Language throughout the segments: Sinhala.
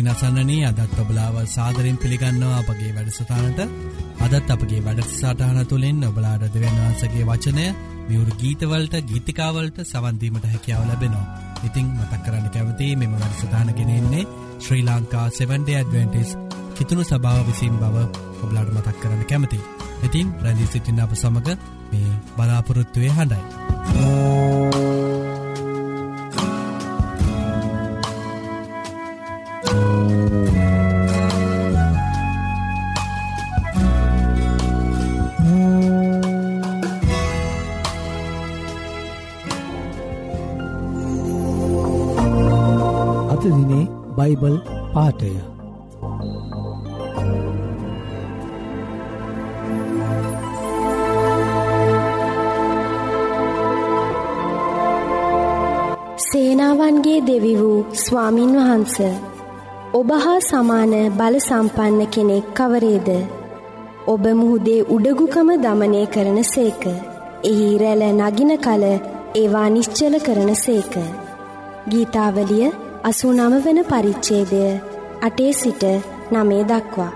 ඉතින් අසන්නනී අදත් ඔබලාව සාදරෙන් පිළිගන්නවා අපගේ වැඩසටානට අදත් අපගේ වැඩසාටහන තුළින් ඔබලාඩ දෙවන් වහන්සගේ වචනය මියවරු ගීතවලට ගීතිකාවලට සවන්දීමට හැකියාව ලැබෙනවා. ඉතිං මතක් කරන්න කැවති මෙම වැඩසටානගෙනෙන්නේ ශ්‍රී ලංකා 7ඩ ඇඩවෙන්ටිස් කිතුුණු සභාව විසින් බව ඔබලාඩ මතක් කරන්න කැමති. ඉතින් ප්‍රැදිී සිටින්න අප සමඟ මේ බලාපොරොත්තුවය හඬයි. බයිබල් පාටය සේනාවන්ගේ දෙවි වූ ස්වාමින් වහන්ස ඔබ හා සමාන බල සම්පන්න කෙනෙක් කවරේද? ඔබ මුහුදේ උඩගුකම දමනය කරන සේක. එහි රැල නගින කල ඒවා නිශ්චල කරන සේක. ගීතාවලිය අසූ නම වන පරිච්චේදය අටේ සිට නමේ දක්වා.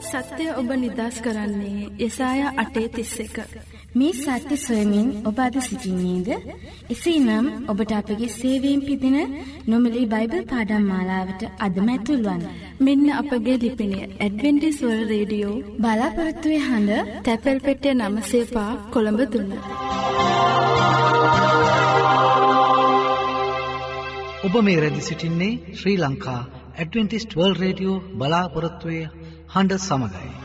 සත්‍යය ඔබ නිදස් කරන්නේ යසාය අටේ තිස්ස එක. මේ සත්‍ය සොයමින් ඔබ අද සිසිින්නේද? එසේ නම් ඔබට අපගේ සේවීම් පිදින නොමලි බයිබල් පාඩම් මාලාවට අදමැතුල්වන්. මෙන්න අපගේ ලිපිනිය ඇඩවෙන්ටිස්වල් රේඩියෝ බලාපොරත්තුවේ හඬ තැපැල් පෙටිය නමසේපා කොළඹ තුන්න. ඔබ මේ රැදි සිටින්නේ Sri Lanka Adventist World Radio බලාපොරොත්තුවය හඬ සමඟයි.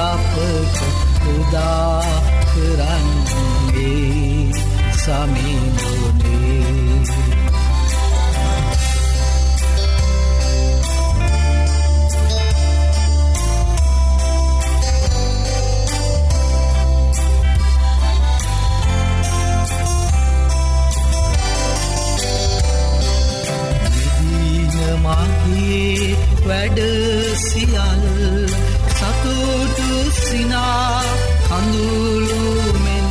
අපට උදා කරන්නේ සමිගුණේ මගේ වැඩ සියල්ල සතුටු සිනා කඳුළුමෙන්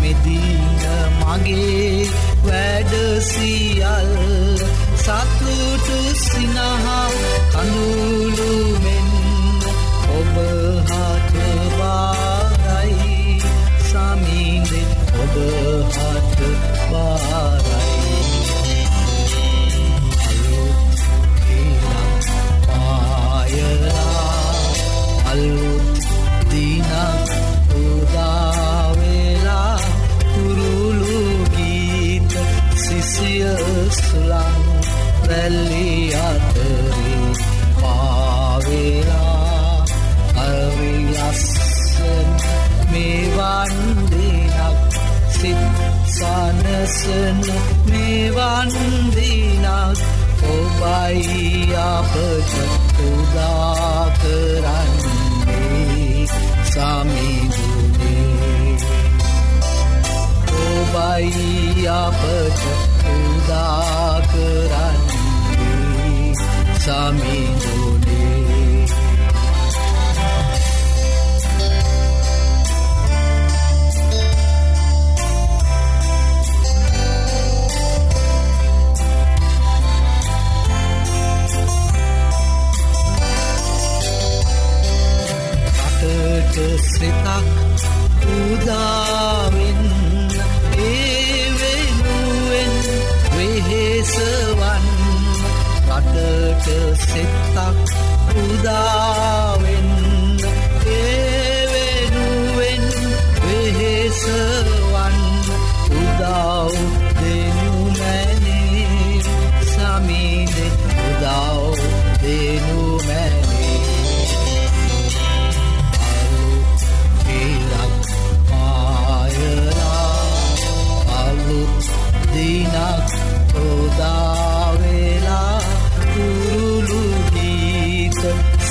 මෙදින මගේ වැඩසිියල් සතුටු සිනහා කඳුළුමෙන් ඔබහටවාරයි සමීනෙ ඔබහට බාරයි.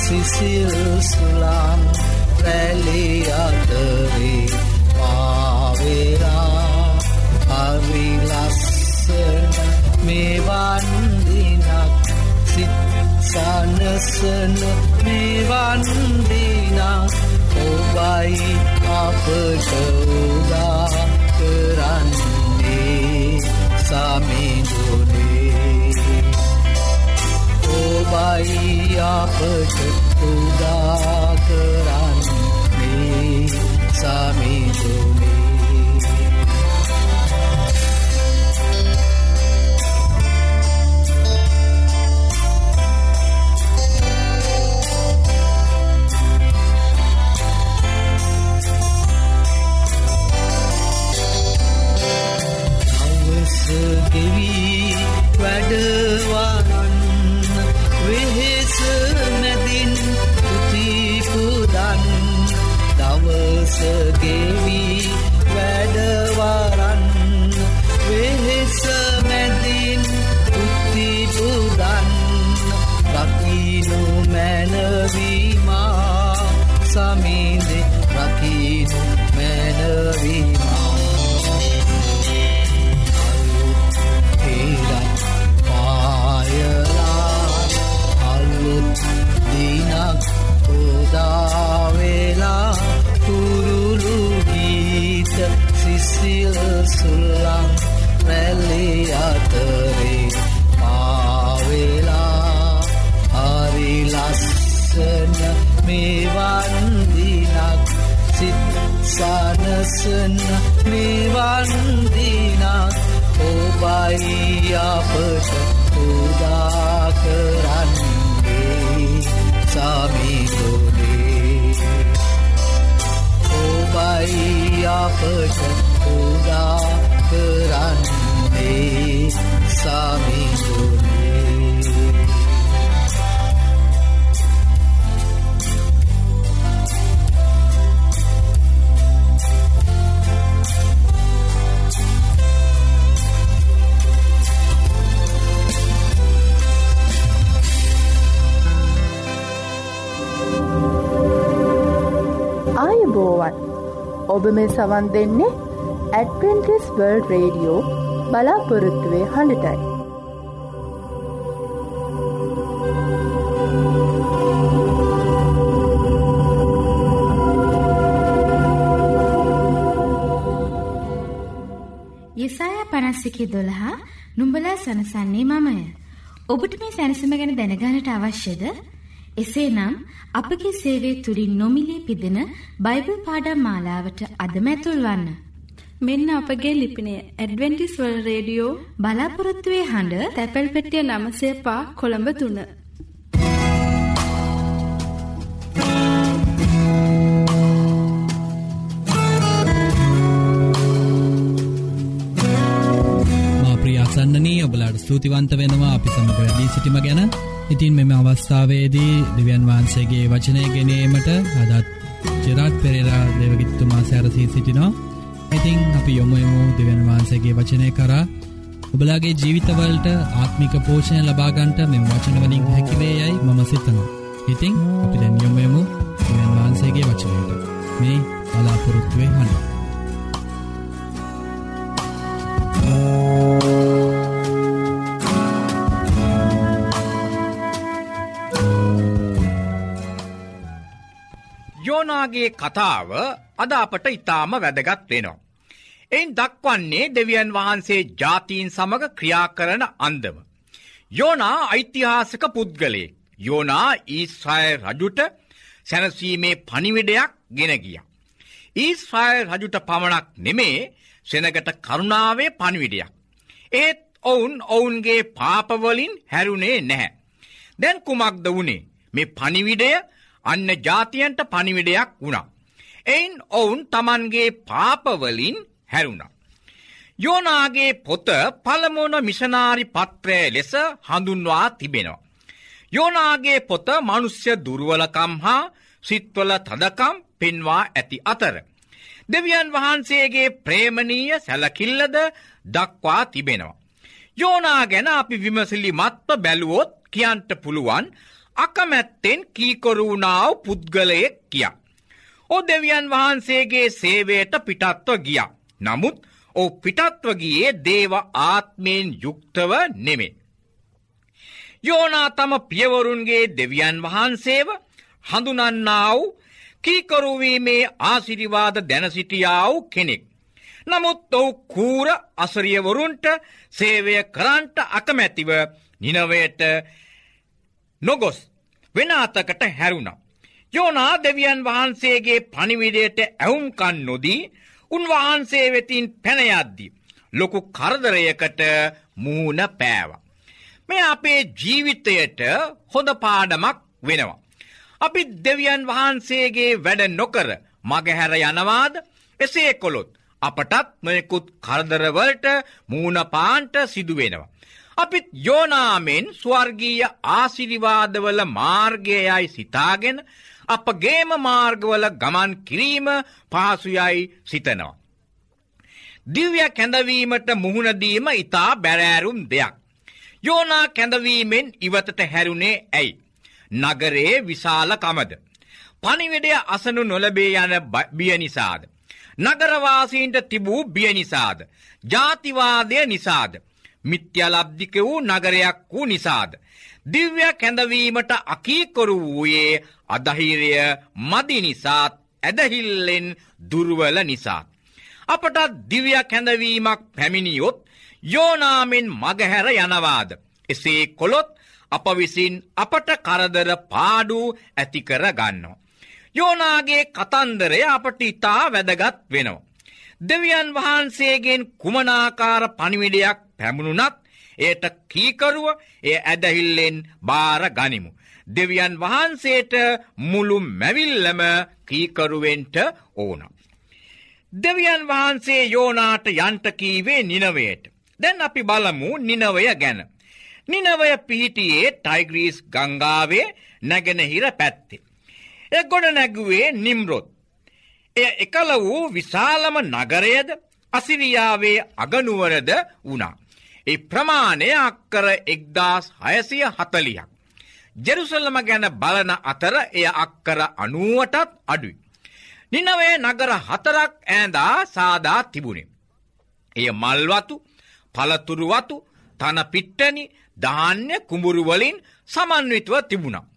සිසිල් සුළං රැලි අතරේ පාවෙලා. හරි ලස්සන මෙවන් දිනක් සිත් සනසන මෙවන් දිනක් ඔබයි අපට උදා කරන්නේ සමිඳුනේ. ඔබයි අපට උදා කරන්නේ සමිඳුනේ ගෙවී මෙවන් දිනක් සිත් සනසන මෙවන් දිනක් ඔබයි අපට උදා කරන්නේ. සමිදුනේ ඔබයි අපට උදා කරන්නේ. සමිදුනේ ආයුබෝවන් ඔබ මේ සවන් දෙන්නේ ඇඩවෙන්ටිස් වර්ල්ඩ් රේඩියෝ බලාපොරොත්තුවේ හඬටයි. යෙසායා පනස්සිකි දොළහා නුඹලා සනසන්නේ මමය. ඔබට මේ සැනසම ගැන දැනගානට අවශ්‍යද? එසේනම් අපගේ සේවය තුළින් නොමිලේ පිදෙන බයිබල් පාඩම් මාලාවට අදම ඇතුල් වන්න. මෙන්න අපගේ ලිපිනය ඇඩවෙන්ටිස් වල් රේඩියෝ බලාපොරොත්තුවේ හඬ තැපැල් පෙටිය නමසේ පා කොළඹ තුන්න. මා ප්‍රියාසන්නනී ඔබලාට ස්තුතිවන්ත වෙනවා අපි සමඟ වැඩී සිටිම ගැන ඉතින් මෙම අවස්ථාවේදී දෙවියන් වහන්සේගේ වචනය ගෙනීමට අදත් ජෙරාට් පෙරේරා දෙවගිත්තුමා සැරසී සිටිනවා ඉතිං අපි යොමුයමු දෙවන් වහන්සේගේ වචනය කරා ඔබලාගේ ජීවිතවලට ආත්මික පෝෂණය ලබාගන්ට මෙම වචනවලින් හැකිවේ යයි මම සිතනවා. ඉතිං අපි දැන් යොමුයමු දෙවන් වහන්සේගේ වචනයට මේ බලාපොරොත්තුවේ හඬ. යෝනාගේ කතාව අද අපට ඉතාම වැදගත් වෙනවා. එයින් දක්වන්නේ දෙවියන් වහන්සේ ජාතීන් සමඟ ක්‍රියා කරන අන්දම. යෝනා ඓතිහාසක පුද්ගලේ යෝනා ඊස්්‍රය රජුට සැනසීමේ පනිවිඩයක් ගෙන ගිය. ඊස්්‍රය රජුට පමණක් නෙමේ සෙනගට කරුණාවේ පනිවිඩයක්. ඒත් ඔවුන් ඔවුන්ගේ පාපවලින් හැරුණේ නැහැ. දැන් කුමක්ද වුණේ මේ පනිවිඩය අන්න ජාතියන්ට පනිවිඩයක් වුණා. එයින් ඔවුන් තමන්ගේ පාපවලින් හැරුණා. යෝනාගේ පොත පළමුුණ මිෂනාරි පත්‍රය ලෙස හඳුන්වා තිබෙනවා. යෝනාගේ පොත මනුස්්‍ය දුරුවලකම් හා සිත්වල තදකම් පෙන්වා ඇති අතර. දෙවියන් වහන්සේගේ ප්‍රේමණීය සැලකිල්ලද දක්වා තිබෙනවා. යෝනා ගැන අපි විමසිලි මත්ව බැලුවොත් කියන්ට පුළුවන් අකමැත්තෙන් කීකොරුණාව පුද්ගලයෙක් කියා. ඕ දෙවියන් වහන්සේගේ සේවයට පිටත්ව ගිය. නමුත් ඕ පිටත්ව ගියේ දේව ආත්මයෙන් යුක්තව නෙමේ. යෝනා තම පියවරුන්ගේ දෙවියන් වහන්සේව හඳුනන්නාව කීකරුවීමේ ආසිරිවාද දැනසිටියාව කෙනෙක්. නමුත් ඔවු කූර අසරියවරුන්ට සේවය කරන්ට අකමැතිව නිනවයට නොගොස් වෙන අතකට හැරුණා. යෝනා දෙවියන් වහන්සේගේ පනිවිඩයට ඇවුම්කන් නොදී උන්වහන්සේ වෙතින් පැනයද්දි. ලොකු කරදරයකට මූුණ පෑව. මේ අපේ ජීවිතයට හොඳ පාඩමක් වෙනවා. අපි දෙවියන් වහන්සේගේ වැඩ නොකර මගහැර යනවාද එසේ කොළොත් අපටත් නොයකුත් කරදරවලට මූුණපාන්ට සිදුවෙනවා. අපිත් යෝනාමෙන් ස්වර්ගීය ආසිරිවාදවල මාර්ගයයි සිතාගෙන අපගේම මාර්ගවල ගමන් කිරීම පහසුයයි සිතනවා. දිව්‍ය කැඳවීමට මුහුණදීම ඉතා බැරෑරුම් දෙයක්. යෝනා කැඳවීමෙන් ඉවතට හැරුණේ ඇයි. නගරේ විශාල කමද. පනිවිඩය අසනු නොලබේ යන බිය නිසාද. නගරවාසීන්ට තිබූ බිය නිසාද. ජාතිවාදය නිසාද. මිත්‍යලබ්ධික වූ නගරයක් වූ නිසාද. දිව්‍ය කැඳවීමට අකීකොරු වූයේ අදහිරය මදි නිසාත් ඇදහිල්ලෙන් දුර්වල නිසාත්. අපට දිව්‍ය කැඳවීමක් පැමිණියොත් යෝනාමෙන් මගහැර යනවාද. එසේ කොළොත් අප විසින් අපට කරදර පාඩු ඇතිකර ගන්නවා. යෝනාගේ කතන්දරය අපට ඉතා වැදගත් වෙනවා. දෙවියන් වහන්සේගෙන් කුමනාකාර පනිවිඩයක් පැමුණුනත් ඒට කීකරුව එය ඇදහිල්ලෙන් බාර ගනිමු. දෙවියන් වහන්සේට මුළු මැවිල්ලම කීකරුවෙන්ට ඕන. දෙවියන් වහන්සේ යෝනාට යන්ටකීවේ නිනවයට. දැන් අපි බලමු නිනවය ගැන. නිනවය පිහිටියේ ටයිග්‍රීස් ගංගාවේ නැගෙනහිර පැත්තේ. එ ගොඩ නැගුවේ නිම්රොත්. එය එකල වූ විශාලම නගරයද අසිරියාවේ අගනුවරද වුණා. ඒ ප්‍රමාණය අක්කර එක්දාස් හයසිය හතලියක්. ජෙරුසල්ලම ගැන බලන අතර එය අක්කර අනුවටත් අඩුයි. නිනවේ නගර හතරක් ඈඳා සාදා තිබුණේ. එය මල්වතු පලතුරුවතු තන පිට්ටනි ධාන්‍ය කුඹුරුවලින් සමන්විතව තිබුණා.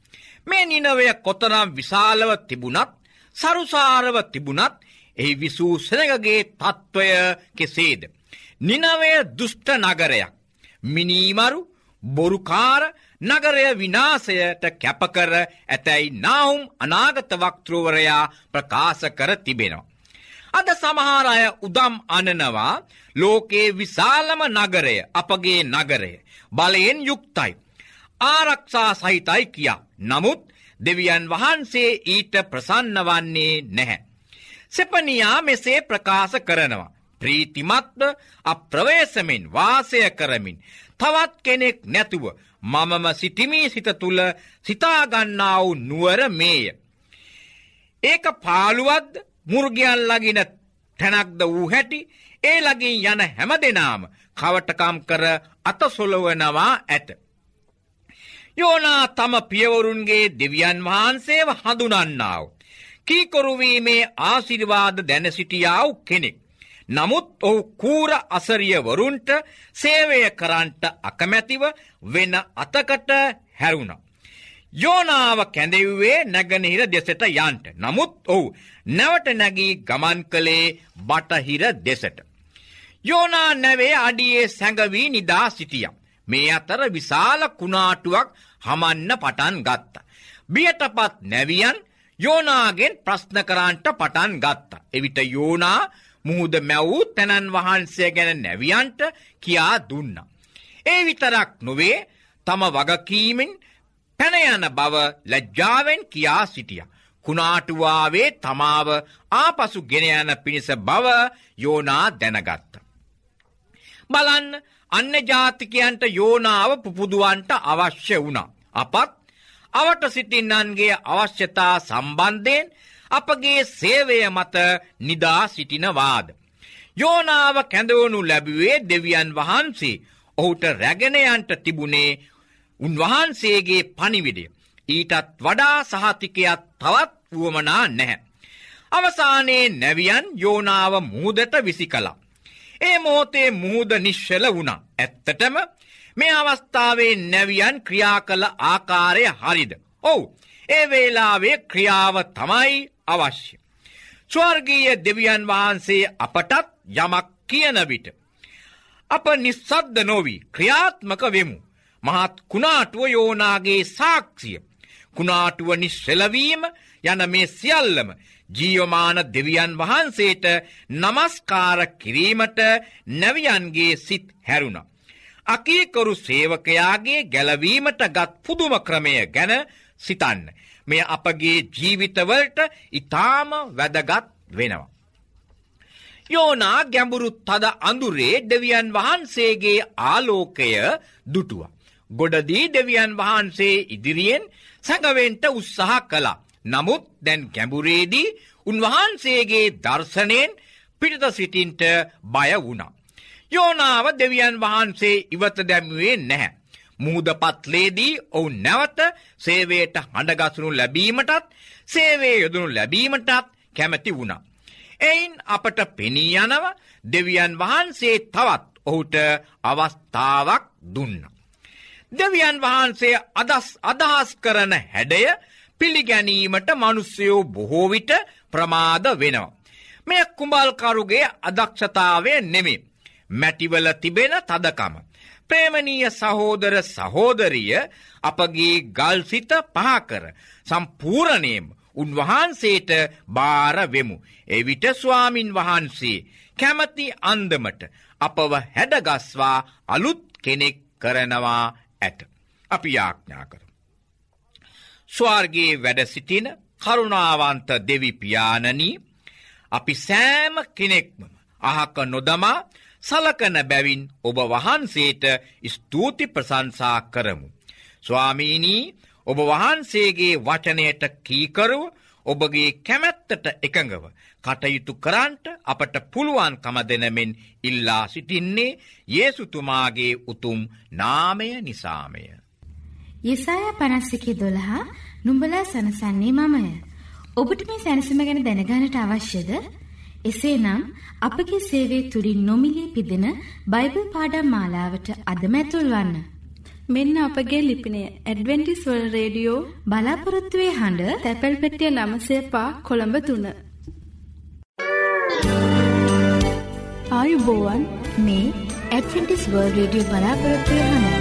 මේ නිනවය කොතරම් විශාලව තිබුණත් සරුසාරව තිබුණත් එහි විසූ සෙනගගේ තත්ත්වය කෙසේද. නිනවය දුෂ්ට නගරයක්. මිනීමරු බොරුකාර නගරය විනාසයට කැපකර ඇතැයි නාවුම් අනාගත වක්තෘවරයා ප්‍රකාශ කර තිබෙනවා. අද සමහාරය උදම් අනනවා ලෝකයේ විශාලම නගරය අපගේ නගරය බලයෙන් යුක්තයි. ආරක්ෂා සහිතයි කියා. නමුත් දෙවියන් වහන්සේ ඊට ප්‍රසන්න වන්නේ නැහැ. සෙපනියා මෙසේ ප්‍රකාශ කරනවා. ප්‍රීතිමත්ව අප්‍රවේශමෙන් වාසය කරමින් තවත් කෙනෙක් නැතුව මමම සිටිමී සිත තුළ සිතාගන්නාව නුවර මේය. ඒක පාළුවද්ද මුර්ගයන් ලගින තැනක්ද වූ හැටි ඒ ලගින් යන හැම දෙනාම කවටකම් කර අතසොලවනවා ඇත. යෝනා තම පියවරුන්ගේ දෙවියන් වහන්සේව හඳුනන්නාව. කීකොරුවීමේ ආසිරිවාද දැන සිටියාව කෙනෙක්. නමුත් ඔහු කූර අසරියවරුන්ට සේවය කරන්ට අකමැතිව වෙන අතකට හැරුණ. යෝනාව කැඳෙව්වේ නැගනහිර දෙසට යන්ට. නමුත් ඔහු නැවට නැගී ගමන් කළේ බටහිර දෙසට. යෝනා නැවේ අඩියේ සැඟවී නිදා සිටියම්. මේ අතර විශාල කුණාටුවක් හමන්න පටන් ගත්ත. බියටපත් නැවියන් යෝනාගෙන් ප්‍රශ්න කරන්ට පටන් ගත්ත. එවිට යෝනා මුහුද මැවූ තැනන් වහන්සේ ගැන නැවියන්ට කියා දුන්න. ඒ විතරක් නොවේ තම වගකීමෙන් පැනයන බව ලැජ්ජාවෙන් කියා සිටිය. කුණාටුවාවේ තමාව ආපසු ගෙනයන පිණිස බව යෝනා දැනගත්ත. බලන්න අන්න ජාතිකයන්ට යෝනාව පුපුදුවන්ට අවශ්‍ය වුණා. අපත් අවට සිටින්නන්ගේ අවශ්‍යතා සම්බන්ධයෙන් අපගේ සේවය මත නිදා සිටිනවාද. යෝනාව කැඳවනු ලැබුවේ දෙවියන් වහන්සේ ඔහුට රැගෙනයන්ට තිබුණේ උන්වහන්සේගේ පනිවිඩය. ඊටත් වඩා සහතිකයක් තවත් වුවමනා නැහැ. අවසානයේ නැවියන් යෝනාව මුහදට විසි කලා. ඒ මෝතේ මුහද නිශ්ෂල වුණා. ඇත්තටම මේ අවස්ථාවේ නැවියන් ක්‍රියා කළ ආකාරය හරිද. ඔවු ඒ වේලාවේ ක්‍රියාව තමයි අවශ්‍ය. ස්වර්ගීය දෙවියන් වහන්සේ අපටත් යමක් කියන විට. අප නිස්සද්ද නොවී ක්‍රියාත්මක වෙමු. මහත් කුණාටුව යෝනාගේ සාක්ෂිය. කුණාටුව නිශ්සෙලවීම යන මේ සියල්ලම ජීවමාන දෙවියන් වහන්සේට නමස්කාර කිරීමට නැවියන්ගේ සිත් හැරුණ. අකීකරු සේවකයාගේ ගැලවීමට ගත් පුදුම ක්‍රමය ගැන සිතන්න. මෙය අපගේ ජීවිතවලට ඉතාම වැදගත් වෙනවා. යෝනා ගැඹුරු තද අඳුරේ දෙවියන් වහන්සේගේ ආලෝකය දුටුව. ගොඩදී දෙවියන් වහන්සේ ඉදිරියෙන් සැඟවෙන්ට උත්සාහ කලා. නමුත් දැන් ගැඹුරේදී උන්වහන්සේගේ දර්ශනයෙන් පිරිත සිටින්ට බය වුණා. යෝනාව දෙවියන් වහන්සේ ඉවත දැමුවේ නැහැ. මුහදපත්ලේදී ඔවුන් නැවත සේවයට හඬගසනු ලැබීමටත් සේවේ යොදනු ලැබීමටත් කැමැති වුණා. එයින් අපට පෙනී යනව දෙවියන් වහන්සේ තවත් ඔහුට අවස්ථාවක් දුන්න. දෙවියන් වහන්සේ අදස් අදහස් කරන හැඩය පිළිගැනීමට මනුස්සයෝ බොහෝවිට ප්‍රමාද වෙනවා. මෙය කුඹල්කරුගේ අදක්ෂතාවය නෙමේ. මැටිවල තිබෙන තදකම. ප්‍රේමණීය සහෝදර සහෝදරිය අපගේ ගල්සිත පහකර සම්පූරණයම උන්වහන්සේට භාරවෙමු. එවිට ස්වාමින් වහන්සේ කැමති අන්දමට අපව හැඩගස්වා අලුත් කෙනෙක් කරනවා ඇත. අපි යාඥා කර. ස්වාර්ගේ වැඩ සිටින කරුණාවන්ත දෙවිපානනී අපි සෑම කෙනෙක්ම අහක නොදමා සලකන බැවින් ඔබ වහන්සේට ස්තුති ප්‍රසංසා කරමු. ස්වාමීනී ඔබ වහන්සේගේ වචනයට කීකරුව ඔබගේ කැමැත්තට එකඟව කටයුතු කරන්ට අපට පුළුවන්කම දෙනමෙන් ඉල්ලා සිටින්නේ ඒසුතුමාගේ උතුම් නාමය නිසාමය. යෙසාය පනස්සිකි දොළහා නුඹලා සනසන්නේ මමය. ඔබට මේ සැනසම ගැන දැනගානට අවශ්‍යද? එසේනම් අපගේ සේවයේ තුලින් නොමිලේ පිදෙන බයිබල් පාඩම් මාලාවට අදම ඇතුල් වන්න. මෙන්න අපගේ ලිපිනය ඇඩ්වෙන්ටිස් වර්ල්ඩ් රේඩියෝ බලාපොරොත්තු වේ හඬ තැපැල් පෙට්ටිය 900 කොළඹ 3. ආයුබෝවන් මේ ඇඩ්වෙන්ටිස් වර්ල්ඩ් රේඩියෝ බලාපොරොත්තු වේ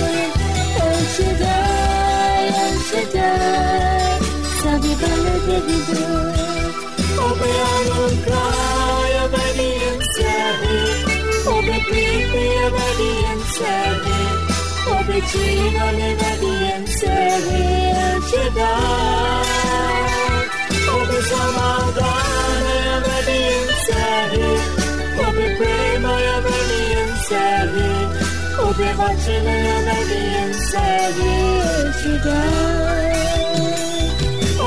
sedar Sabi bala devido Obe alungay abadi Obyvatele obedience be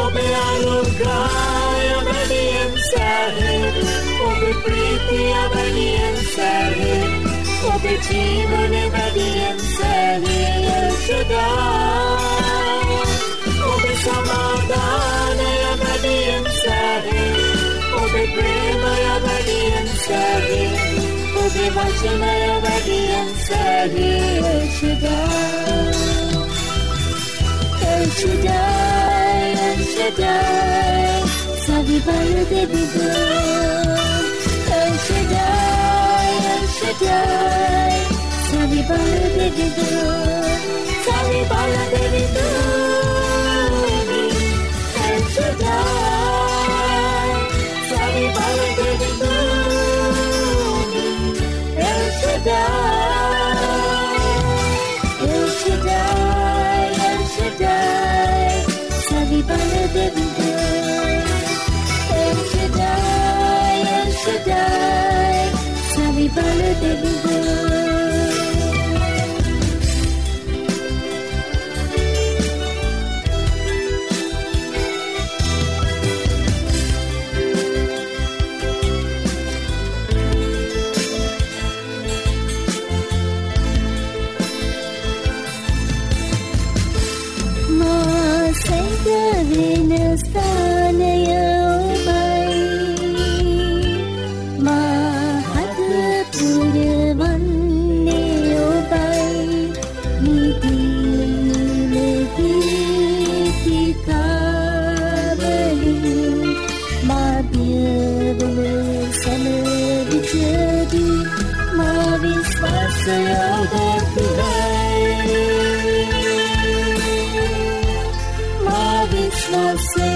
Obe alugai obedience Obe priti obedience Obe timon obedience today. Obe be brave, Obe prema obedience روزی بچه نیامدی سری شدم شدم شدم سبی برده بیدم شدم شدم سبی برده بیدم سبی برده بیدم شدم baby girl. El Shaddai, El Shaddai, Sally Baller, baby girl.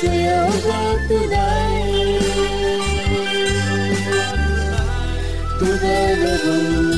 silver to thee, to the.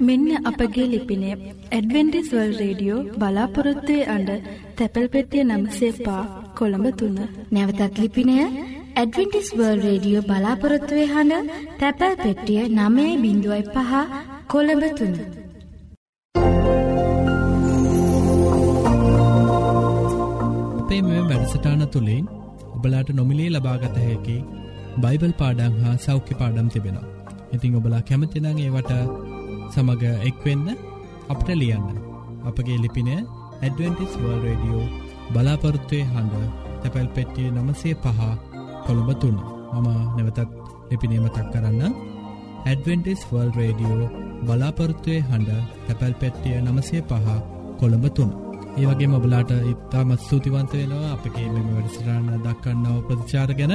මෙන්න අපගේ ලිපිනේ ඇඩවෙන්ටිස් වල් රේඩියෝ බලාපොරොත්තුවේ අඩ තැපැල් පෙටිය නම්සේ පා කොළඹ තුන්න. නැවතත් ලිපිනය ඇඩවෙන්ටිස් වර්ල් රේඩියෝ බලාපොරොත්තුවේ හඬ තැපැල් පෙට්ටිය නමයයි බිඳුවයි පහ කොළඹ තුන්න. අපේ මෙ වැඩසටාන තුළින් ඔබලාට නොමිලේ ලබාගත හැකි බයිබල් පාඩං හා සෞඛ්‍ය පාඩම් තිබෙනවා. ඉතිං ඔබලා කැමතිනං ඒවට සමඟ එක්වෙන්න අපට ලියන්න. අපගේ ලිපින ඇඩවෙන්ටිස් වර්ල් රඩියෝ බලාපොරත්තුවය හඬ තැපැල් පෙට්ටිය නමසේ පහ කොළඹ තුන්න මම නැවතත් ලිපිනේමතක් කරන්න. ඇඩවෙන්ටිස් වර්ල් රේඩියෝ බලාපොරත්තුවය හඬ තැපැල් පෙට්ටිය නමසේ පහ කොළඹ තුන්න ඒ වගේ මොබලාට ඉතාමත් ස්තුතිවන්ත වෙනවා අපගේ මෙම වැඩසිරාණ දක්කන්නව ප්‍රතිචාර ගැන.